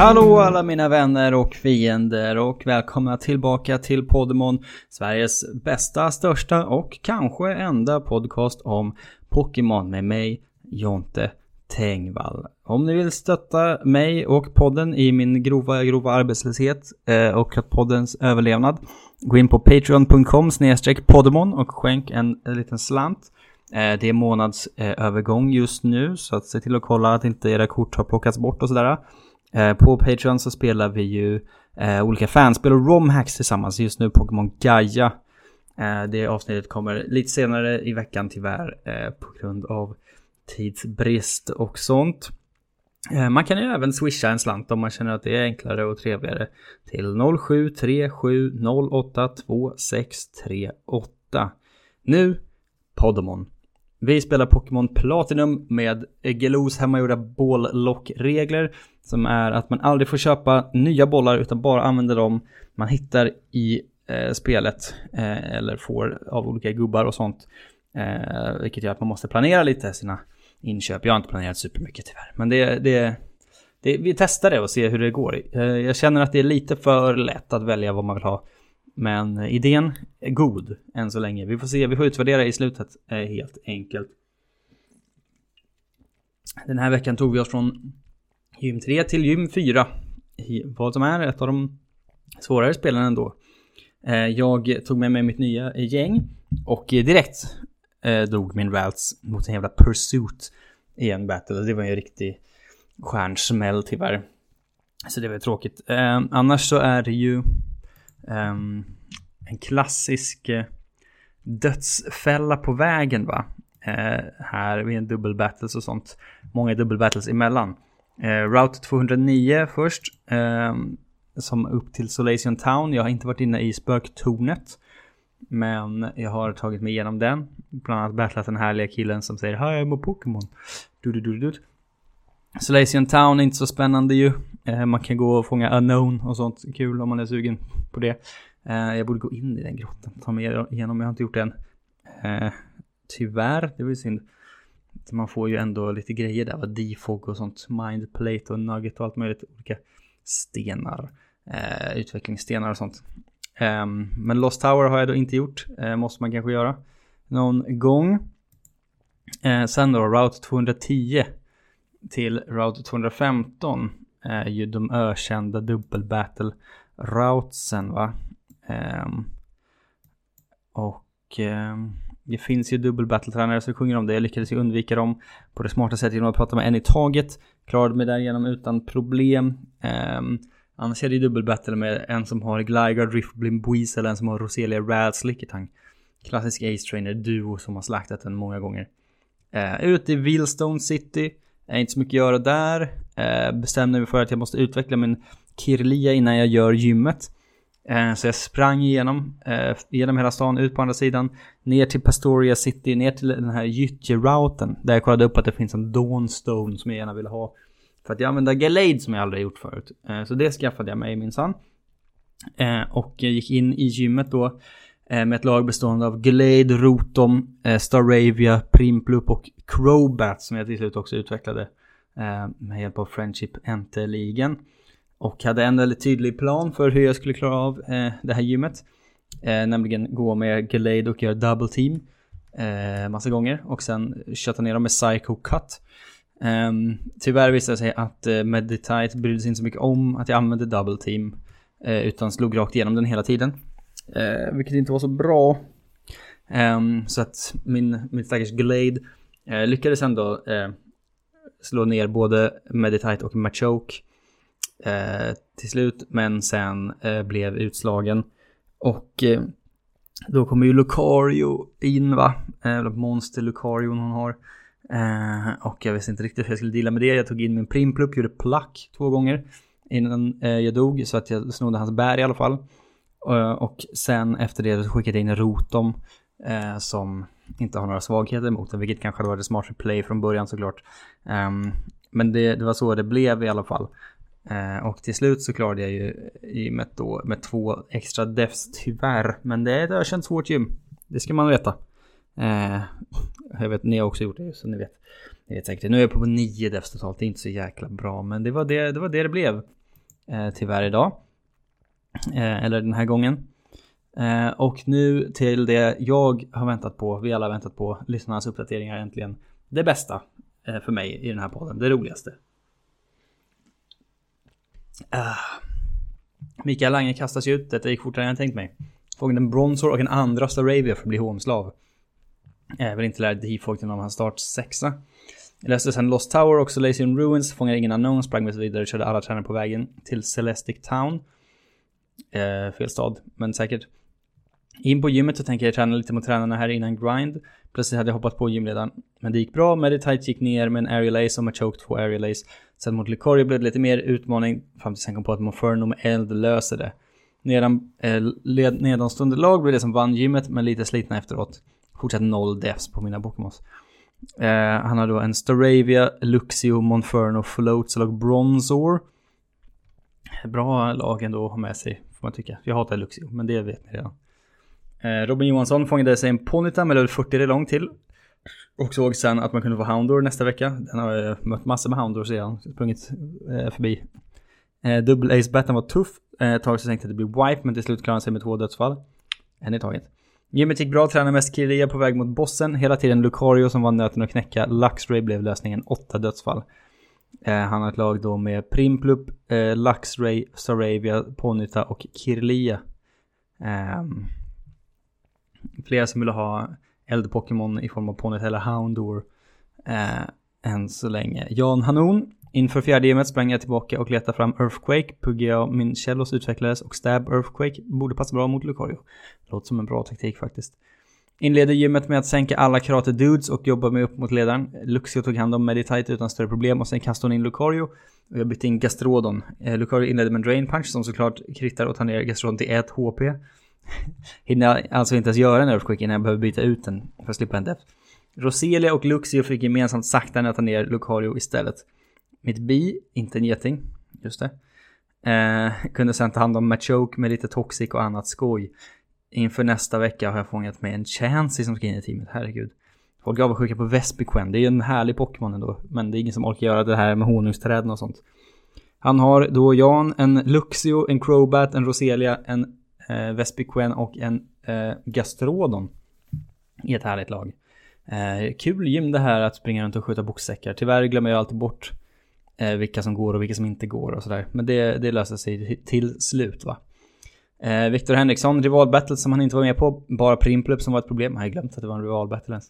Hallå alla mina vänner och fiender och välkomna tillbaka till Podemon, Sveriges bästa, största och kanske enda podcast om Pokémon med mig, Jonte Tengvall. Om ni vill stötta mig och podden i min grova, grova arbetslöshet eh, och poddens överlevnad, gå in på patreon.com podemon och skänk en, en liten slant. Eh, det är månadsövergång just nu, så att se till att kolla att inte era kort har plockats bort och sådär. Eh, på Patreon så spelar vi ju eh, olika fanspel och romhacks tillsammans. Just nu Pokémon Gaia. Eh, det avsnittet kommer lite senare i veckan tyvärr eh, på grund av tidsbrist och sånt. Eh, man kan ju även swisha en slant om man känner att det är enklare och trevligare till 0737082638. Nu Podomon. Vi spelar Pokémon Platinum med Gelos hemmagjorda bållockregler som är att man aldrig får köpa nya bollar utan bara använder dem man hittar i eh, spelet eh, eller får av olika gubbar och sånt. Eh, vilket gör att man måste planera lite sina inköp. Jag har inte planerat supermycket tyvärr. Men det, det, det, vi testar det och ser hur det går. Eh, jag känner att det är lite för lätt att välja vad man vill ha. Men idén är god än så länge. Vi får se, vi får utvärdera i slutet eh, helt enkelt. Den här veckan tog vi oss från gym 3 till gym 4. I vad som är ett av de svårare spelen ändå. Eh, jag tog med mig mitt nya eh, gäng och eh, direkt drog min Ralts mot en jävla Pursuit i en battle. Det var ju en riktig stjärnsmäll tyvärr. Så det var tråkigt. Annars så är det ju ehm, en klassisk dödsfälla på vägen va. här vid en dubbelbattles och sånt. Många dubbelbattles emellan. Eh, Route 209 först. Eh, som upp till Solation Town. Jag har inte varit inne i spöktornet. Men jag har tagit mig igenom den. Bland annat battlat den härliga killen som säger Hi I'm a Pokémon. Solation Town är inte så spännande ju. Eh, man kan gå och fånga Unknown och sånt. Kul om man är sugen på det. Eh, jag borde gå in i den grottan. Ta mig igenom. Jag har inte gjort det än. Eh, tyvärr. Det var ju synd. Man får ju ändå lite grejer där, vad defog och sånt, mindplate och nugget och allt möjligt, olika stenar, eh, utvecklingsstenar och sånt. Um, men Lost Tower har jag då inte gjort, eh, måste man kanske göra någon gång. Eh, sen då, Route 210 till Route 215 är ju de ökända dubbelbattle routesen va. Um, och um, det finns ju dubbelbattletränare som sjunger om det. Jag lyckades ju undvika dem på det smarta sättet genom att prata med en i taget. Klarade mig därigenom utan problem. Um, annars är det ju dubbelbattle med en som har Gligar, Buiz eller en som har Roselia, Rad, Klassisk Ace Trainer duo som har slaktat den många gånger. Eh, uh, ute i Wheelstone City. Är inte så mycket att göra där. Uh, bestämde mig för att jag måste utveckla min Kirlia innan jag gör gymmet. Eh, så jag sprang igenom, eh, genom hela stan, ut på andra sidan, ner till Pastoria City, ner till den här gyttjerouten. Där jag kollade upp att det finns en Dawnstone som jag gärna ville ha. För att jag använder Galade som jag aldrig gjort förut. Eh, så det skaffade jag mig minsann. Och jag gick in i gymmet då med ett lag bestående av Glade, Rotom, Staravia, Primplup och Crobat som jag till slut också utvecklade med hjälp av Friendship Enter-ligan. Och hade en väldigt tydlig plan för hur jag skulle klara av eh, det här gymmet. Eh, nämligen gå med Glade och göra double team. Eh, massa gånger och sen kötta ner dem med Psycho Cut. Eh, tyvärr visade det sig att eh, Meditite brydde sig inte så mycket om att jag använde double team. Eh, utan slog rakt igenom den hela tiden. Eh, vilket inte var så bra. Ehm, så att min, min stackars Glade eh, lyckades ändå slå ner både Meditite och Machoke eh, till slut, men sen eh, blev utslagen. Och eh, då kommer ju Lucario in va, eh, eller monster Lucario hon har. Eh, och jag visste inte riktigt hur jag skulle deala med det. Jag tog in min Primplup, gjorde plack två gånger. innan eh, jag dog så att jag snodde hans bär i alla fall. Eh, och sen efter det skickade jag in Rotom eh, som inte har några svagheter mot den, vilket kanske hade varit smart play från början såklart. Um, men det, det, var så det blev i alla fall. Eh, och till slut så klarade jag ju gymmet då, med två extra defs tyvärr. Men det, är ett ökänt svårt gym. Det ska man veta. Eh, jag vet, ni har också gjort det så ni vet. Ni vet säkert. Nu är jag på nio defs totalt. Det är inte så jäkla bra. Men det var det det, var det, det blev. Eh, tyvärr idag. Eh, eller den här gången. Eh, och nu till det jag har väntat på, vi alla har väntat på, lyssnarnas uppdateringar äntligen. Det bästa eh, för mig i den här podden, det roligaste. Uh, Mikael Lange kastas ut, detta gick fortare än jag tänkt mig. Fångade en Bronzor och en andra Staravia för att bli hovslav. Jag vill inte lära Defog om av hans start sexa. Jag läste sen Lost Tower, också Lazy in Ruins, fångade ingen unknown, sprang med vidare, körde alla tränare på vägen till Celestic Town. Eh, fel stad, men säkert. In på gymmet så tänker jag träna lite mot tränarna här innan grind. Plötsligt hade jag hoppat på gymledaren. Men det gick bra, Meditite gick ner med en aerial ace och med choke två aerial ace. Sen mot Licorio blev det lite mer utmaning fram tills han kom på att Monferno med eld löser det. Nedan, eh, nedanstående lag blev det som vann gymmet men lite slitna efteråt. Fortsatt noll deaths på mina Pokémons. Eh, han har då en Staravia, Luxio, Monferno, Floats och Bronzor. Bra lag ändå att ha med sig, får man tycka. Jag hatar Luxio, men det vet ni redan. Eh, Robin Johansson fångade sig en Ponyta med level 40 lång till. Och såg sen att man kunde få Houndor nästa vecka. Den har jag mött massor med Houndor sedan, sprungit eh, förbi. Eh, Ace Batten var tuff. Eh, ett tag så tänkte jag att det blir wipe, men till slut klarade han sig med två dödsfall. En i taget. Gymmet gick bra, tränade mest Kiria på väg mot bossen. Hela tiden Lucario som var nöten att knäcka. Luxray blev lösningen, åtta dödsfall. Eh, han har ett lag då med Primplup, eh, Luxray, Saravia, Ponyta och Kirlia. Um, flera som ville ha eld-Pokémon i form av Ponytail eller Houndour eh, än så länge. Jan Hanon, inför fjärde gymmet sprang jag tillbaka och letade fram Earthquake, Puggia min Cellos utvecklades och Stab Earthquake borde passa bra mot Lucario. Låter som en bra taktik faktiskt. Inleder gymmet med att sänka alla karate dudes och jobba mig upp mot ledaren. Luxio tog hand om Meditite utan större problem och sen kastade hon in Lucario. Och jag bytte in Gastrodon. Eh, Lucario inledde med en Drain Punch som såklart krittar och tar ner Gastrodon till 1 HP. Hinner alltså inte ens göra en Earthquake innan jag behöver byta ut den för att slippa en death. Roselia och Luxio fick gemensamt sakta nöta ner Lucario istället. Mitt bi, inte en geting, just det. Eh, kunde sen ta hand om Machoke med lite toxic och annat skoj. Inför nästa vecka har jag fångat med en Chansey som ska in i teamet, herregud. Folk är avundsjuka på Vespiquen, det är ju en härlig Pokémon ändå. Men det är ingen som orkar göra det här med honungsträden och sånt. Han har då Jan, en Luxio, en Crobat, en Roselia, en eh, Vespiquen och en eh, Gastrodon i ett härligt lag. Eh, kul gym det här att springa runt och skjuta boxsäckar. Tyvärr glömmer jag alltid bort eh, vilka som går och vilka som inte går och sådär. Men det, det löser sig till slut va. Eh, Viktor Henriksson, rivalbattle som han inte var med på. Bara Primplup som var ett problem. Jag har glömt att det var en rivalbattle ens.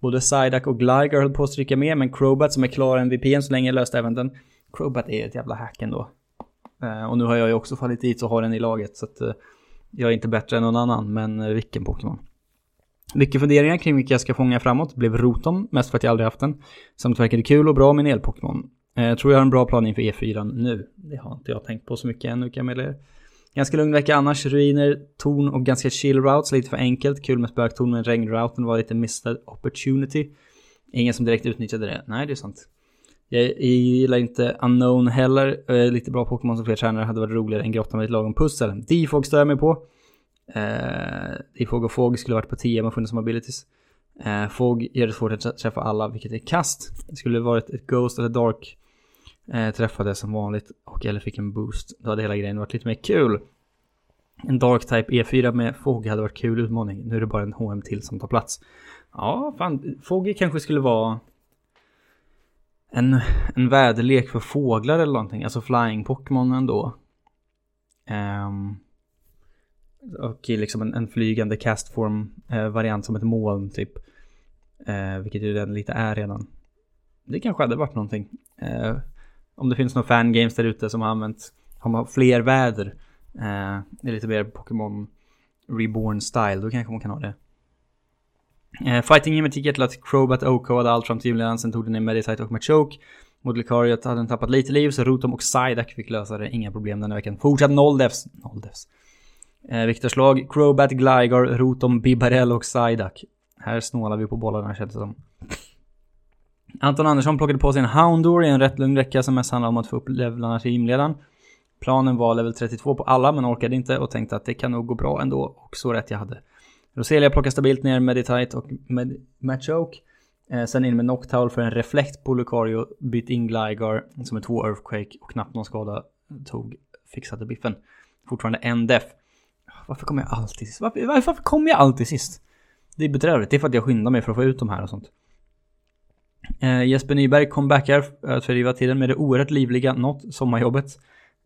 Både Sidak och Gligar höll på att stryka med, men Crobat som är klar MVP så länge löste även den. Crobat är ett jävla hack ändå. Eh, och nu har jag ju också fallit dit och har den i laget, så att eh, jag är inte bättre än någon annan, men eh, vilken Pokémon. Mycket funderingar kring vilka jag ska fånga framåt blev Rotom, mest för att jag aldrig haft den. Samt verkade kul och bra med en el-Pokémon. Jag tror jag har en bra plan inför E4 nu. Det har inte jag tänkt på så mycket ännu kan jag meddela er. Ganska lugn vecka annars. Ruiner, torn och ganska chill routes. Lite för enkelt. Kul med spöktorn men regnrouten var lite missed opportunity. Ingen som direkt utnyttjade det. Nej, det är sant. Jag gillar inte Unknown heller. Eh, lite bra Pokémon som fler tränare hade varit roligare än grotta med ett lagom pussel. Defog stör jag mig på. Eh, Defog och Fog skulle varit på 10 om funnits som abilities. Eh, Fog gör det svårt att träffa alla, vilket är kast. Det skulle varit ett Ghost eller Dark eh, träffade som vanligt och eller fick en boost. Då hade hela grejen varit lite mer kul. En Dark Type E4 med Fog hade varit kul utmaning. Nu är det bara en HM till som tar plats. Ja, fan, Fog kanske skulle vara en, en väderlek för fåglar eller någonting. Alltså flying Pokémon ändå. Um, och liksom en, en flygande castform eh, variant som ett moln typ. Eh, vilket ju den lite är redan. Det kanske hade varit någonting. Eh, om det finns några fangames där ute som har använt, har man fler väder. Eh, det är lite mer Pokémon Reborn style, då kanske man kan ha det. Eh, fighting Gymmet gick till Crobat OK hade allt fram till julledan, sen tog den ner Meditite och Machoke. Mot Lucariot hade den tappat lite liv så Rotom och Psyduck fick lösa det. Inga problem den här veckan. Fortsatt noll defs. Noll defs. Eh, Viktors lag, Crobat, Gligar, Rotom, Bibarell och Psyduck. Här snålar vi på bollarna känns det som. Anton Andersson plockade på sig en Houndour i en rätt lugn vecka som mest handlade om att få upp levlarna till gymledaren. Planen var level 32 på alla men orkade inte och tänkte att det kan nog gå bra ändå och så rätt jag hade. Roselia plockar stabilt ner Meditite och med Matchoke. Eh, sen in med Noctowl för en reflekt på Lucario, bytt in Gligar som är två Earthquake och knappt någon skada tog, fixade biffen. Fortfarande en def. Varför kommer jag alltid sist? Varför, varför kommer jag alltid sist? Det är bedrövligt, det är för att jag skyndar mig för att få ut de här och sånt. Eh, Jesper Nyberg comebackar att fördriva tiden med det oerhört livliga något sommarjobbet.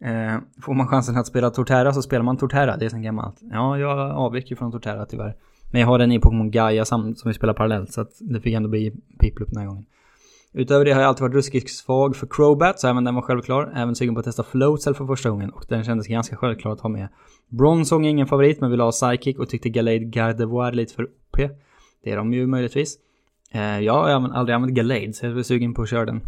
Eh, får man chansen att spela Torterra så spelar man Torterra, det är sen gammalt. Ja, jag avviker från Torterra tyvärr. Men jag har den i Pokémon Gaia som vi spelar parallellt så att det fick ändå bli Piplup den här gången. Utöver det har jag alltid varit ruskigt svag för Crobat, så även den var självklar. Även sugen på att testa Floatcell för första gången och den kändes ganska självklar att ha med. Bronzong är ingen favorit men vill ha Psychic och tyckte Galade Gardevoir lite för OP. Det är de ju möjligtvis. Eh, jag har aldrig använt Galade så jag är sugen på att köra den.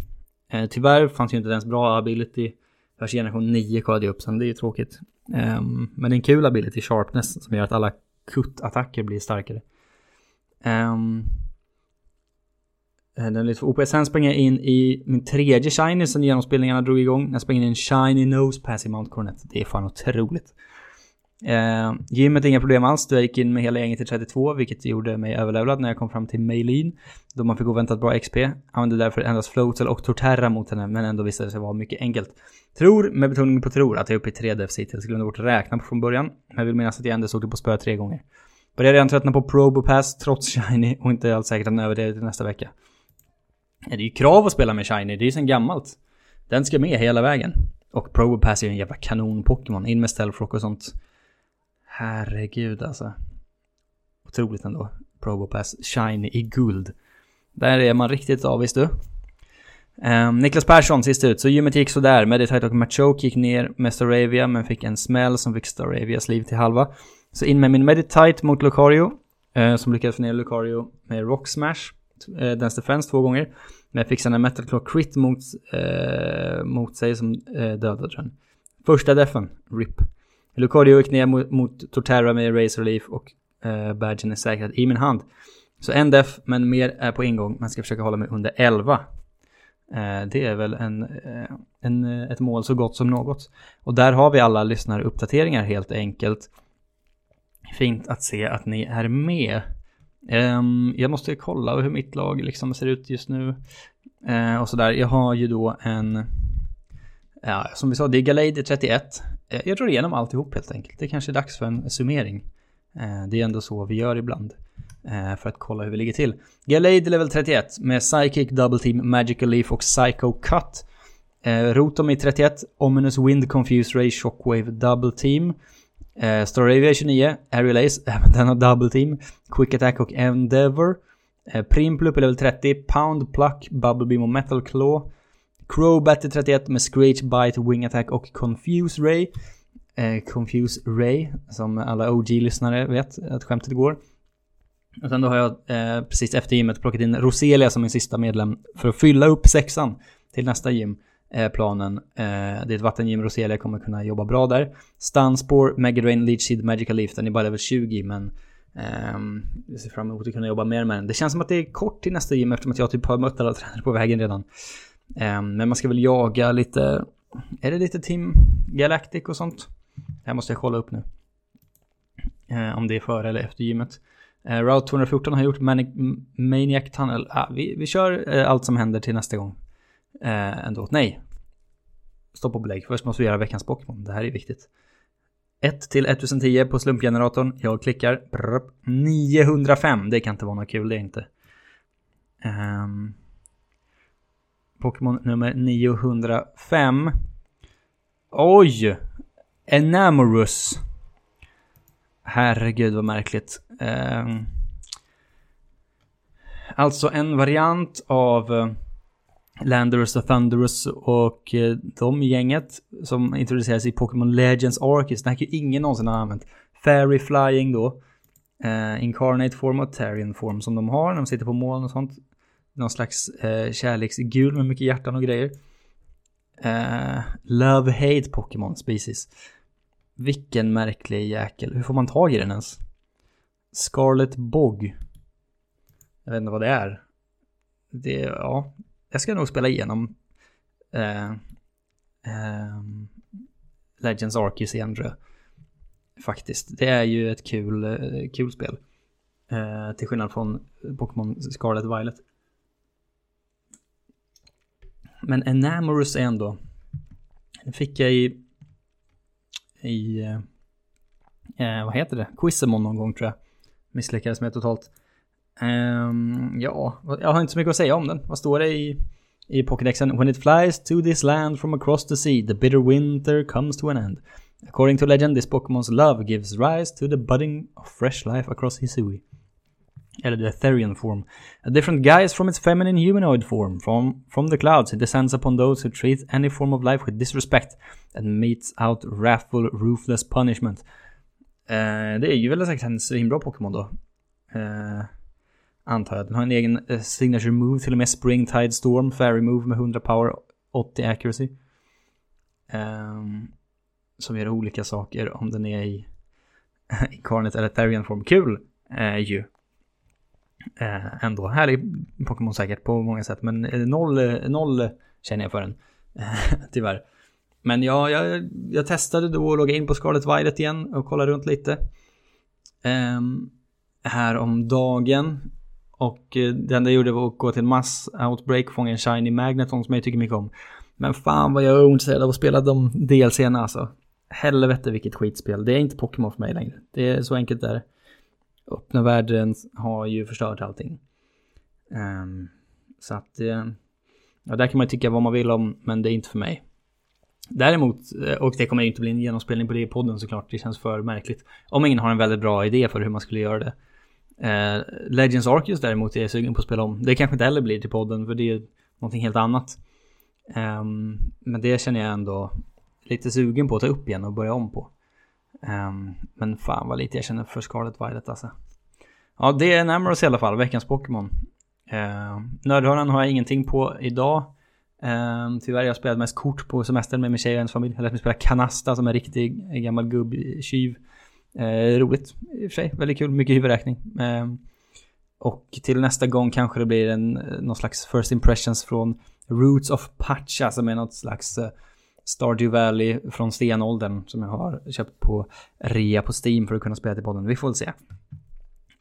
Eh, tyvärr fanns ju inte ens bra ability för generation 9 kollade jag upp sen, det är ju tråkigt. Um, men det är en kul ability, Sharpness, som gör att alla kuttattacker blir starkare. Um, den är lite för OP. Sen springer jag in i min tredje shiny sen genomspelningarna drog igång. Jag springer in i en shiny nose pass i Mount Coronet. Det är fan otroligt. Eh, gymmet inga problem alls. Jag gick in med hela gänget till 32, vilket gjorde mig överlevlad när jag kom fram till Maylin. Då man fick oväntat bra XP. Använde därför endast Floatel och Torterra mot henne, men ändå visade det sig vara mycket enkelt. Tror, med betoning på tror, att jag är uppe i 3 defs hittills. Glömde bort att räkna på från början. Men jag vill minnas att jag ändå såg det på spö tre gånger. Började redan tröttna på ProboPass trots Shiny och inte alls säkert att den överlever till nästa vecka. Det är ju krav att spela med Shiny, det är ju sen gammalt. Den ska med hela vägen. Och ProboPass är ju en jävla kanon-Pokémon. In med Stealthrock och sånt. Herregud alltså. Otroligt ändå. Probopass Shiny i guld. Där är man riktigt avis du. Um, Niklas Persson sist ut, så gymmet gick sådär. Meditite och Machoke gick ner med Staravia men fick en smäll som fick Staravias liv till halva. Så in med min Meditite mot Lucario. Uh, som lyckades få ner Lucario med Rock Smash. Uh, Dance Defense två gånger. Men jag fick sen en Metal Claw Crit mot, uh, mot sig som uh, dödade den. Första defen, RIP. Lucario gick ner mot, mot Torterra med Razor Leaf och eh, badgen är säkrad i min hand. Så en def, men mer är på ingång. Man ska försöka hålla mig under 11. Eh, det är väl en, eh, en, eh, ett mål så gott som något. Och där har vi alla lyssnaruppdateringar helt enkelt. Fint att se att ni är med. Um, jag måste kolla hur mitt lag liksom ser ut just nu. Uh, och sådär. Jag har ju då en... Ja, som vi sa, det är Galade 31. Eh, jag drar igenom alltihop helt enkelt. Det kanske är dags för en summering. Eh, det är ändå så vi gör ibland. Eh, för att kolla hur vi ligger till. Galade level 31 med Psychic, Double Team, Magical Leaf och Psycho Cut. Rotom i 31, Ominous Wind, Confuse Ray, Shockwave, Double Team. Staravia 29, Aerial Ace, även den har Double Team. Quick Attack och Endeavor. Primplup i level 30, Pound, Pluck, Bubble Beam och Metal Claw. Crobat 31 med Screech, Bite, Wing Attack och Confuse Ray. Eh, Confuse Ray, som alla OG-lyssnare vet att skämtet går. Och sen då har jag eh, precis efter gymmet plockat in Roselia som min sista medlem för att fylla upp sexan till nästa gym. Eh, planen. Eh, det är ett vattengym, Roselia kommer kunna jobba bra där. Stanspår, Megadrain, Leech Seed, Magical Leaf, den är bara level 20 men ehm, Um, jag ser fram emot att kunna jobba mer med den. Det känns som att det är kort till nästa gym eftersom att jag typ har mött alla tränare på vägen redan. Ehm, men man ska väl jaga lite, är det lite Team Galactic och sånt? Det här måste jag kolla upp nu. Ehm, om det är före eller efter gymmet. Ehm, Route 214 har gjort Manic, Maniac Tunnel. Ah, vi, vi kör eh, allt som händer till nästa gång. ändå. Nej. Stopp och belägg. Först måste vi göra veckans Pokémon. Det här är viktigt. 1 till 1010 på slumpgeneratorn. Jag klickar. Brr, 905. Det kan inte vara något kul, det är inte. Um, Pokémon nummer 905. Oj! Enamorous. Herregud vad märkligt. Eh, alltså en variant av eh, Landorus och Thunderous och eh, de gänget som introduceras i Pokémon Legends Arceus. Den här kan ju ingen någonsin ha använt. Fairy Flying då. Eh, Incarnate Form och Terrian Form som de har när de sitter på moln och sånt någon slags eh, kärleksgul med mycket hjärtan och grejer. Eh, Love-hate Pokémon species. Vilken märklig jäkel. Hur får man tag i den ens? Scarlet Bog. Jag vet inte vad det är. Det, ja, jag ska nog spela igenom eh, eh, Legends Arceus igen tror jag. Faktiskt. Det är ju ett kul, eh, kul spel. Eh, till skillnad från Pokémon Scarlet Violet. Men Enamorous är ändå... Den fick jag i... I... Eh, eh, vad heter det? Quizemon någon gång tror jag. Misslyckades med totalt. Um, ja, jag har inte så mycket att säga om den. Vad står det i, i Pokédexen? When it flies to this land from across the sea, the bitter winter comes to an end. According to legend, this Pokémon's love gives rise to the budding of fresh life across Hisui. Eller the Etherian form. A different guise from its feminine humanoid form. From, from the clouds it descends upon those who treat any form of life with disrespect and meets out wrathful, ruthless punishment. Uh, det är ju väl säkert en svinbra Pokémon då. Uh, antar jag. Den har en egen uh, signature move, till och med Springtide Storm, Fairy Move med 100 power, 80 accuracy. Um, som gör olika saker om den är i Incarnate eller Therian form. Kul uh, ju. Eh, ändå. Härlig Pokémon säkert på många sätt, men eh, noll, eh, noll känner jag för den. Tyvärr. Men ja, jag, jag testade då att logga in på Scarlet Violet igen och kolla runt lite. Eh, här om dagen. Och eh, det enda jag gjorde var att gå till Mass Outbreak, fånga en Shiny Magneton som jag tycker mycket om. Men fan vad jag är ointresserad av att spela de DLC'na alltså. Helvete vilket skitspel. Det är inte Pokémon för mig längre. Det är så enkelt där. Öppna världen har ju förstört allting. Um, så att, eh, ja, där kan man tycka vad man vill om, men det är inte för mig. Däremot, eh, och det kommer ju inte bli en genomspelning på det i podden såklart, det känns för märkligt. Om ingen har en väldigt bra idé för hur man skulle göra det. Uh, Legends Arceus däremot är jag sugen på att spela om. Det kanske inte heller blir till podden för det är någonting helt annat. Um, men det känner jag ändå lite sugen på att ta upp igen och börja om på. Um, men fan vad lite jag känner för Scarlet Violet alltså. Ja, det är Namoros i alla fall, veckans Pokémon. Uh, Nördhörnan har jag ingenting på idag. Um, tyvärr, jag spelade mest kort på semestern med min tjej och hennes familj. Jag lät mig spela Kanasta som en riktig gammal gubbtjuv. Uh, roligt i och för sig, väldigt kul, mycket huvudräkning. Uh, och till nästa gång kanske det blir en, eh, någon slags first impressions från Roots of Pacha alltså som är något slags uh, Stardew Valley från stenåldern som jag har köpt på rea på Steam för att kunna spela till podden. Vi får väl se.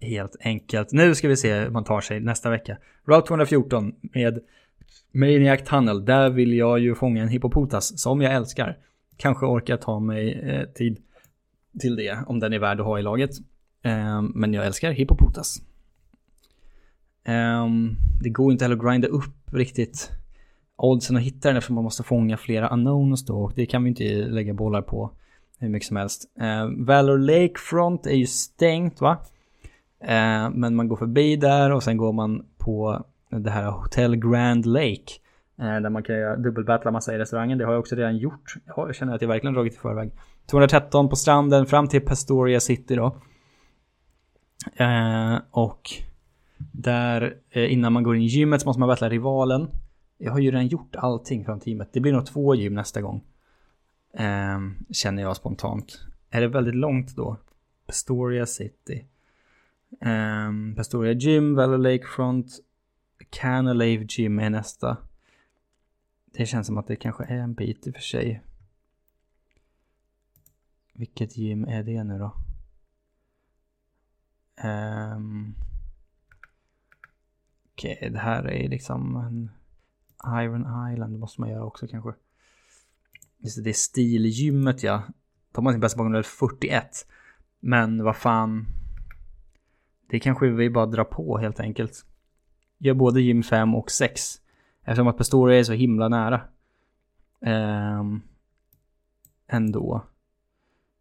Helt enkelt. Nu ska vi se hur man tar sig nästa vecka. Route 214 med Maniac Tunnel. Där vill jag ju fånga en hippopotas som jag älskar. Kanske orkar ta mig eh, tid till det om den är värd att ha i laget. Eh, men jag älskar hippopotas. Eh, det går inte heller att grinda upp riktigt oddsen att hitta den eftersom man måste fånga flera unknowns då och det kan vi inte lägga bollar på hur mycket som helst. Eh, Valor Lakefront är ju stängt va? Eh, men man går förbi där och sen går man på det här Hotel Grand Lake. Eh, där man kan göra dubbelbattla massa i restaurangen. Det har jag också redan gjort. Jag känner att jag verkligen dragit i förväg. 213 på stranden fram till Pastoria City då. Eh, och där eh, innan man går in i gymmet så måste man battla rivalen. Jag har ju redan gjort allting från teamet. Det blir nog två gym nästa gång. Um, känner jag spontant. Är det väldigt långt då? Pastoria City. Ehm, um, Pastoria Gym, Valley Lakefront. Canalave Gym är nästa. Det känns som att det kanske är en bit i och för sig. Vilket gym är det nu då? Um, Okej, okay, det här är liksom en Iron Island måste man göra också kanske. Just det, det är stilgymmet ja. Tar man sin bästa bakom 41. Men vad fan. Det kanske vi bara drar på helt enkelt. Gör både gym 5 och 6. Eftersom att Pastoria är så himla nära. Um, ändå.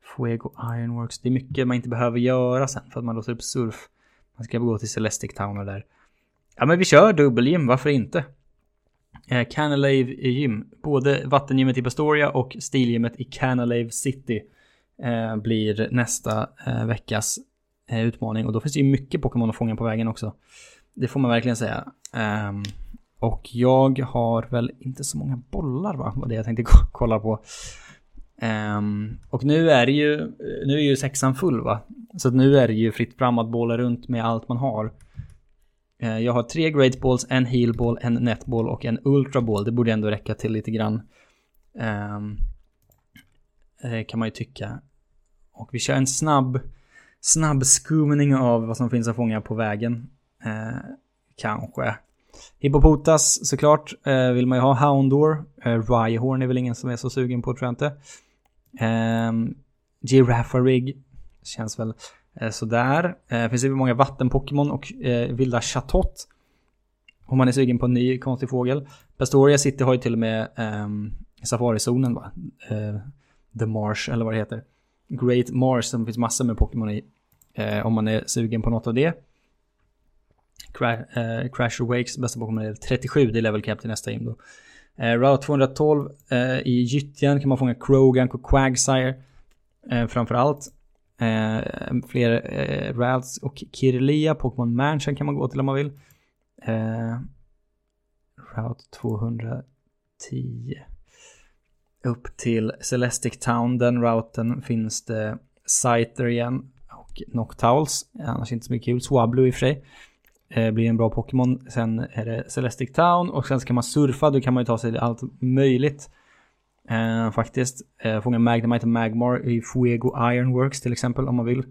Fuego Ironworks. Det är mycket man inte behöver göra sen för att man låser upp surf. Man ska gå till Celestic Town och där. Ja men vi kör dubbelgym, varför inte? Eh, Canalave Gym. Både vattengymmet i Pastoria och stilgymmet i Canalave City eh, blir nästa eh, veckas utmaning. Och då finns det ju mycket Pokémon att fånga på vägen också. Det får man verkligen säga. Ehm, och jag har väl inte så många bollar va? Var det jag tänkte kolla på. Um, och nu är det ju, nu är ju sexan full va? Så nu är det ju fritt fram att bolla runt med allt man har. Eh, jag har tre great balls, en heal ball, en netball och en ultra ball. Det borde ändå räcka till lite grann. Ehm, eh, kan man ju tycka. Och vi kör en snabb, snabb skumning av vad som finns att fånga på vägen. Eh, kanske. Hippopotas såklart vill man ju ha. Houndor. Uh, Rhyhorn är väl ingen som är så sugen på tror jag inte. Ehm, um, Giraffa känns väl eh, Eh, sådär. Eh, finns det många vattenpokémon och eh, vilda chatot. Om man är sugen på en ny konstig fågel. Pastoria City har ju till och med eh, safarizonen va? Eh, The Marsh eller vad det heter. Great Marsh som finns massor med Pokémon i. Eh, om man är sugen på något av det. Cra eh, Crash Awakes bästa Pokémon är 37, det är level cap till nästa gym då. Eh, Route 212 eh, i gyttjan kan man fånga Krogan och Quagsire. Eh, framförallt. Eh, fler eh, Ralts och Kirlia. Pokémon Mansion kan man gå till om man vill. Eh, Route 210. Upp till Celestic Town. Den routen finns det Scyther igen. Och Noctowls. Annars inte så mycket kul. Swablu i och för sig. Eh, blir en bra Pokémon. Sen är det Celestic Town och sen ska man surfa. Då kan man ju ta sig till allt möjligt. Eh, faktiskt. Eh, fånga Magnemite och Magmar i Fuego Ironworks till exempel om man vill.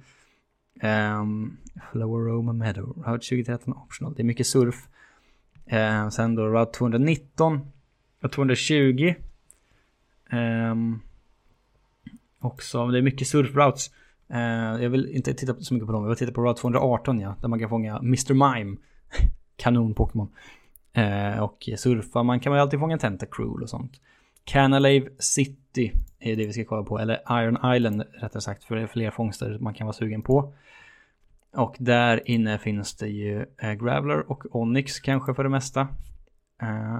Um, Flower Roma Meadow, Route 2013 optional. Det är mycket surf. Eh, sen då Route 219 och 220. Um, ehm, också, det är mycket surfroutes. Uh, eh, jag vill inte titta så mycket på dem, jag vill titta på Route 218 ja, där man kan fånga Mr. Mime. Kanon Pokémon. Uh, eh, och surfa, man kan väl alltid fånga Tentacruel och sånt. Canalave City är det vi ska kolla på, eller Iron Island rättare sagt, för det är fler fångster man kan vara sugen på. Och där inne finns det ju eh, Graveler och Onyx kanske för det mesta. Eh,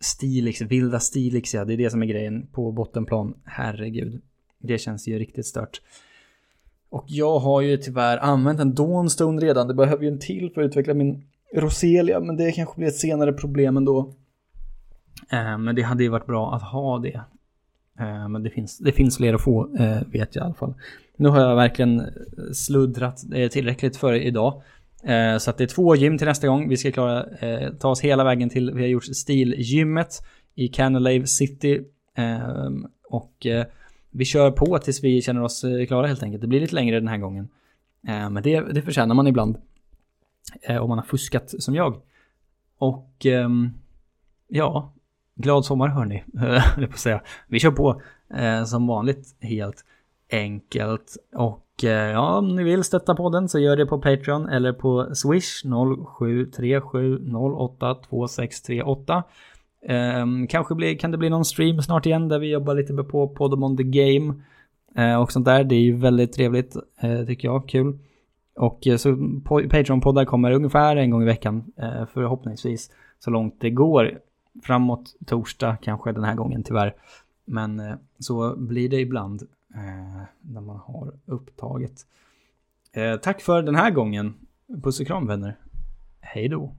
Stilix, vilda Stilix ja, det är det som är grejen på bottenplan. Herregud. Det känns ju riktigt stört. Och jag har ju tyvärr använt en Dawnstone redan. Det behöver ju en till för att utveckla min Roselia, men det kanske blir ett senare problem ändå. Eh, men det hade ju varit bra att ha det. Eh, men det finns, det finns fler att få, eh, vet jag i alla fall. Nu har jag verkligen sluddrat tillräckligt för idag. Så att det är två gym till nästa gång. Vi ska klara ta oss hela vägen till, vi har gjort stilgymmet i Canalave City. Ehm, och vi kör på tills vi känner oss klara helt enkelt. Det blir lite längre den här gången. Men det, det förtjänar man ibland. Om man har fuskat som jag. Och ehm, ja, glad sommar hörni, på säga. Vi kör på eh, som vanligt helt enkelt. Och eh, ja, om ni vill stötta podden så gör det på Patreon eller på Swish 0737082638. Eh, kanske blir, kan det bli någon stream snart igen där vi jobbar lite på Podem on the Game. Eh, och sånt där, det är ju väldigt trevligt eh, tycker jag, kul. Och eh, så Patreon-poddar kommer ungefär en gång i veckan eh, förhoppningsvis så långt det går framåt torsdag kanske den här gången tyvärr. Men eh, så blir det ibland eh, när man har upptaget. Eh, tack för den här gången. Puss och kram vänner. Hej då.